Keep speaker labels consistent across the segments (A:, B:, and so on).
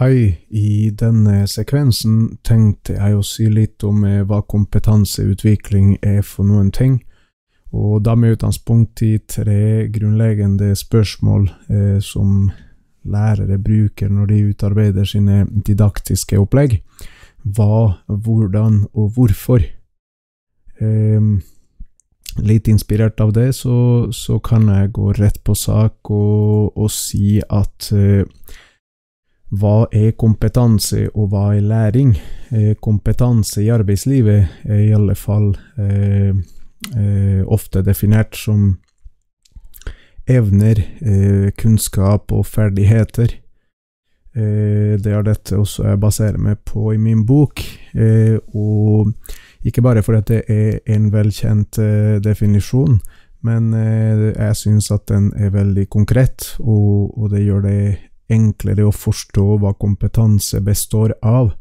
A: Hei, i denne sekvensen tenkte jeg å si litt om eh, hva kompetanseutvikling er for noen ting, og da med utgangspunkt i tre grunnleggende spørsmål eh, som lærere bruker når de utarbeider sine didaktiske opplegg. Hva, hvordan og hvorfor. Eh, litt inspirert av det, så, så, kan jeg gå rett på sak og, og si at eh, hva er kompetanse, og hva er læring? Eh, kompetanse i arbeidslivet er i alle fall eh, eh, ofte definert som evner, eh, kunnskap og ferdigheter. Eh, det er dette også jeg baserer meg på i min bok, og ikke bare fordi det er en velkjent definisjon, men jeg syns at den er veldig konkret, og, og det gjør det enklere å forstå hva kompetanse består av,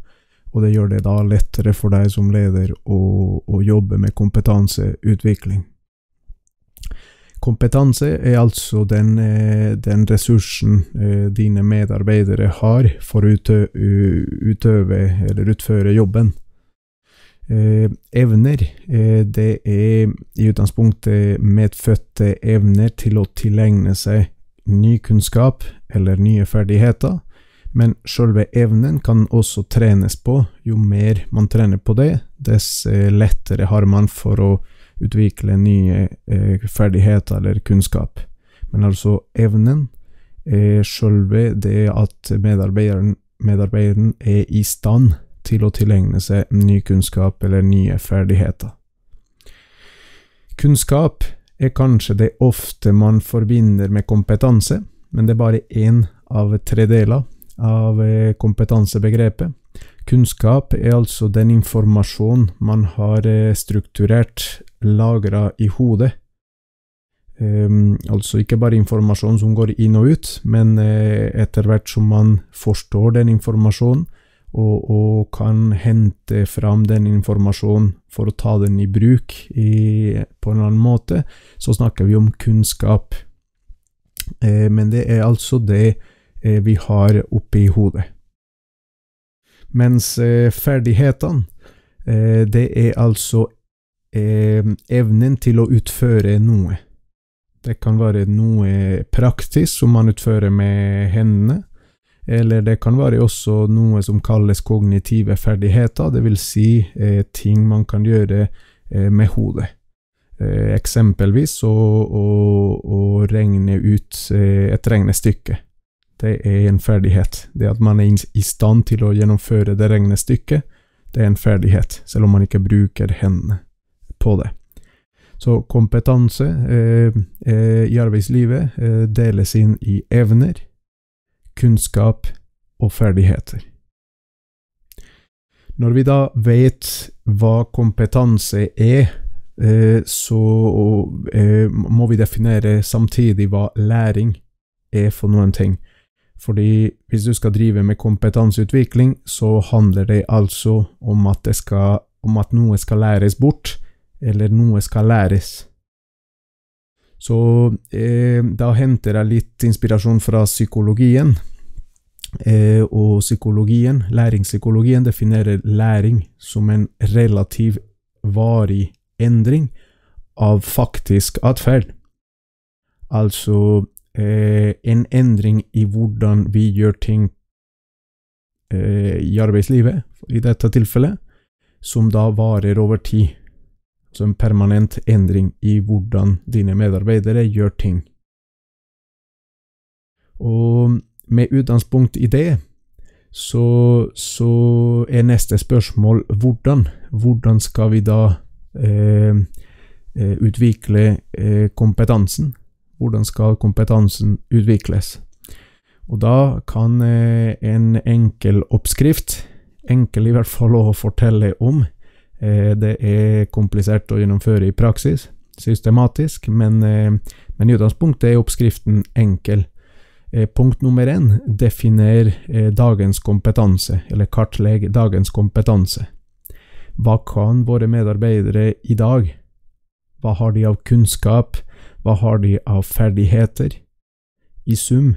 A: og det gjør det da lettere for deg som leder å, å jobbe med kompetanseutvikling. Kompetanse er altså den, eh, den ressursen eh, dine medarbeidere har for å utøve eller utføre jobben. Eh, evner, det er i utgangspunktet medfødte evner til å tilegne seg ny kunnskap eller nye ferdigheter, men selve evnen kan også trenes på. Jo mer man trener på det, dess eh, lettere har man for å utvikle nye eh, ferdigheter eller kunnskap. Men altså evnen er selve det at medarbeideren, medarbeideren er i stand til å tilegne seg ny kunnskap eller nye ferdigheter. Kunnskap er kanskje det ofte man forbinder med kompetanse, men det er bare én av tre deler av eh, kompetansebegrepet. Kunnskap er altså den informasjon man har eh, strukturert, lagra i hodet. Um, altså ikke bare informasjon som går inn og ut, men uh, etter hvert som man forstår den informasjonen, og, og, kan hente fram den informasjonen for å ta den i bruk i, på en annen måte, så snakker vi om kunnskap. Eh, men det er altså det eh, vi har oppe i hodet. Mens eh, ferdighetene, eh, det er altså eh, evnen til å utføre noe. Det kan være noe praktisk som man utfører med hendene eller det kan være også noe som kalles kognitive ferdigheter, vil si eh, ting man kan gjøre eh, med hodet. Eh, eksempelvis å, å, å, regne ut eh, et regnestykke. Det er en ferdighet. Det at man er i stand til å gjennomføre det regnestykket, det er en ferdighet, selv om man ikke bruker hendene på det. Så kompetanse eh, eh, i arbeidslivet deles inn i evner, kunnskap og ferdigheter. Når vi da vet hva kompetanse er, eh, så eh, må vi definere samtidig hva læring er for noen ting. Fordi hvis du skal drive med kompetanseutvikling, så handler det altså om at, det skal, om at noe skal læres bort, eller noe skal læres. Så eh, da henter jeg litt inspirasjon fra psykologien. Eh, og psykologien, læringspsykologien, definerer læring som en relativ varig endring av faktisk atferd. Altså eh, en endring i hvordan vi gjør ting eh, i arbeidslivet, i dette tilfellet, som da varer over tid. Så en permanent endring i hvordan dine medarbeidere gjør ting. Og med utgangspunkt i det, så, så er neste spørsmål hvordan. Hvordan skal vi da eh, eh, utvikle eh, kompetansen? Hvordan skal kompetansen utvikles? Og da kan eh, en enkel oppskrift, enkel i hvert fall å fortelle om, det er komplisert å gjennomføre i praksis, systematisk, men, eh, men i utgangspunktet er oppskriften enkel. Eh, punkt nummer én definer eh, dagens kompetanse, eller kartlegg dagens kompetanse. Hva kan våre medarbeidere i dag? Hva har de av kunnskap? Hva har de av ferdigheter? I sum,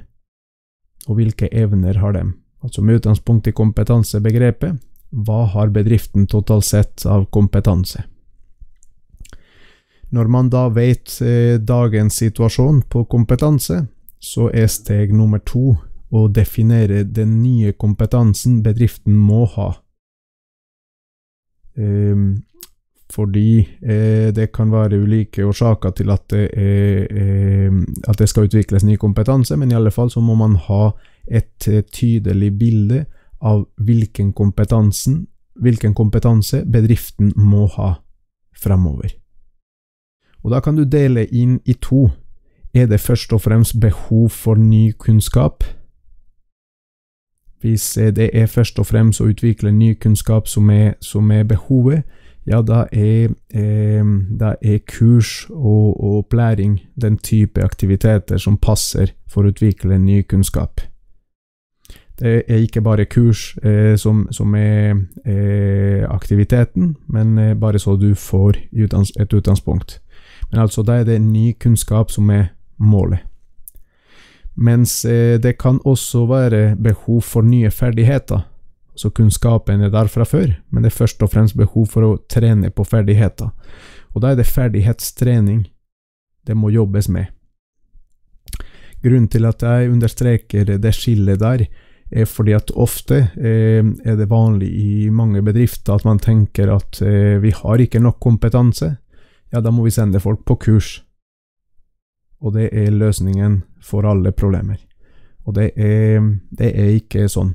A: og hvilke evner har de? altså med utgangspunkt i kompetansebegrepet, hva har bedriften totalt sett av kompetanse? Når man da vet eh, dagens situasjon på kompetanse, så er steg nummer to å definere den nye kompetansen bedriften må ha. Um, fordi eh, det kan være ulike årsaker til at det, er, eh, at det, skal utvikles ny kompetanse, men i alle fall så må man ha et eh, tydelig bilde av hvilken, hvilken kompetanse bedriften må ha fremover. Og da kan du dele inn i to. Er det først og fremst behov for ny kunnskap? Hvis det er først og fremst å utvikle ny kunnskap som er, som er behovet, ja, da er, eh, da er kurs og, opplæring den type aktiviteter som passer for å utvikle ny kunnskap. Det er ikke bare kurs eh, som, som, er eh, aktiviteten, men eh, bare så du får et utgangspunkt. Men altså, da er det ny kunnskap som er målet. Mens eh, det kan også være behov for nye ferdigheter. Så kunnskapen er der fra før, men det er først og fremst behov for å trene på ferdigheter. Og da er det ferdighetstrening det må jobbes med. Grunnen til at jeg understreker det skillet der, er fordi at ofte eh, er det vanlig i mange bedrifter at man tenker at eh, vi har ikke nok kompetanse, ja, da må vi sende folk på kurs og det er løsningen for alle problemer. Og det er, det er ikke sånn.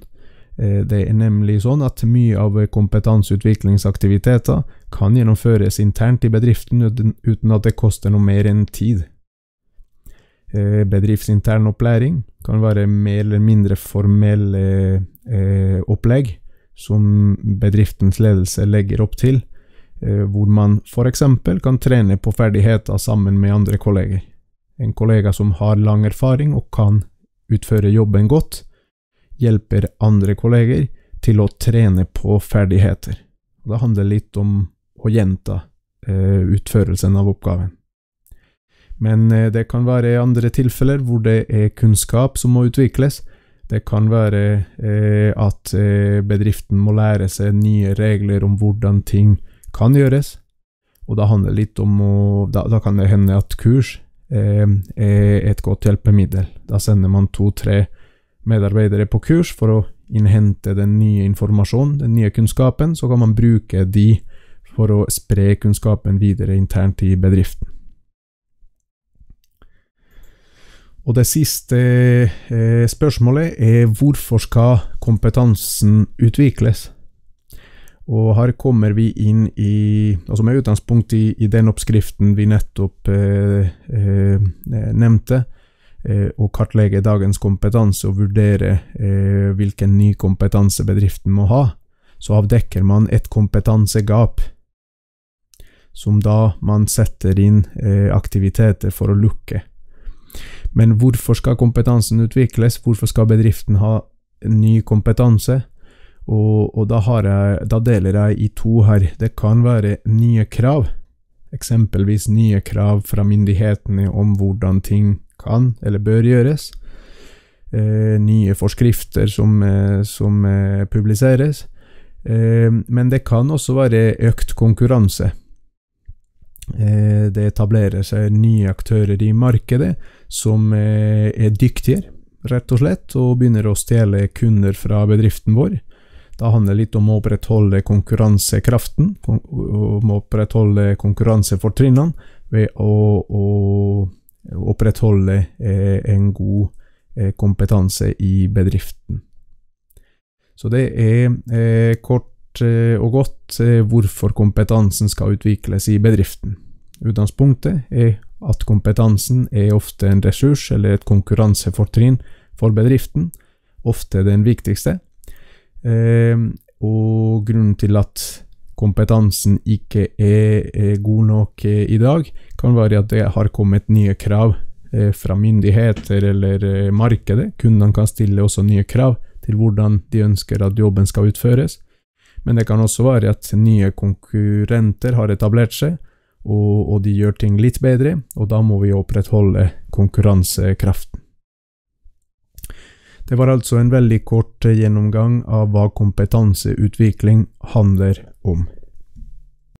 A: Eh, det er nemlig sånn at mye av kompetanseutviklingsaktiviteter kan gjennomføres internt i bedriften uten at det koster noe mer enn tid. Eh, bedriftsintern opplæring kan være mer eller mindre formelle eh, opplegg som bedriftens ledelse legger opp til, hvor man f.eks. kan trene på ferdigheter sammen med andre kolleger en kollega som har lang erfaring og kan utføre jobben godt, hjelper andre kolleger til å trene på ferdigheter. Det handler litt om å gjenta eh, utførelsen av oppgaven. Men eh, det kan være andre tilfeller hvor det er kunnskap som må utvikles. Det kan være eh, at eh, bedriften må lære seg nye regler om hvordan ting kan gjøres. Og da å da, da kan det hende at kurs er et godt hjelpemiddel. Da sender man to-tre medarbeidere på kurs for å innhente den nye informasjonen, den nye kunnskapen. Så kan man bruke de for å spre kunnskapen videre internt i bedriften. Og det siste eh, spørsmålet er hvorfor skal kompetansen utvikles? Og her kommer vi inn i, altså med utgangspunkt i, i den oppskriften vi nettopp eh, eh, nevnte, eh, å kartlegge dagens kompetanse og vurdere eh, hvilken ny kompetanse bedriften må ha, så avdekker man et kompetansegap, som da man setter inn eh, aktiviteter for å lukke. Men hvorfor skal kompetansen utvikles, hvorfor skal bedriften ha ny kompetanse? Og, og da, jeg, da, deler jeg i to her. Det kan være nye krav, eksempelvis nye krav fra myndighetene om hvordan ting kan eller bør gjøres. Eh, nye forskrifter som, eh, som eh, publiseres. Eh, men det kan også være økt konkurranse. Eh, det etablerer seg nye aktører i markedet som eh, er dyktigere, rett og slett, og begynner å stjele kunder fra bedriften vår. Da handler det litt om å opprettholde konkurransekraften, om å opprettholde konkurransefortrinnene ved å, å opprettholde eh, en god kompetanse i bedriften. Så det er kort eh, og godt eh, hvorfor kompetansen skal utvikles i bedriften. Utgangspunktet er at kompetansen er ofte en ressurs eller et konkurransefortrinn for bedriften, ofte den viktigste. Ehm, og grunnen til at kompetansen ikke er, god nok eh, i dag, kan være at det har kommet nye krav fra myndigheter eller markedet. Kundene kan stille også nye krav til hvordan de ønsker at jobben skal utføres. Men det kan også være at nye konkurrenter har etablert seg, og, og de gjør ting litt bedre, og da må vi opprettholde konkurransekraften. Det var altså en veldig kort gjennomgang av hva kompetanseutvikling handler om.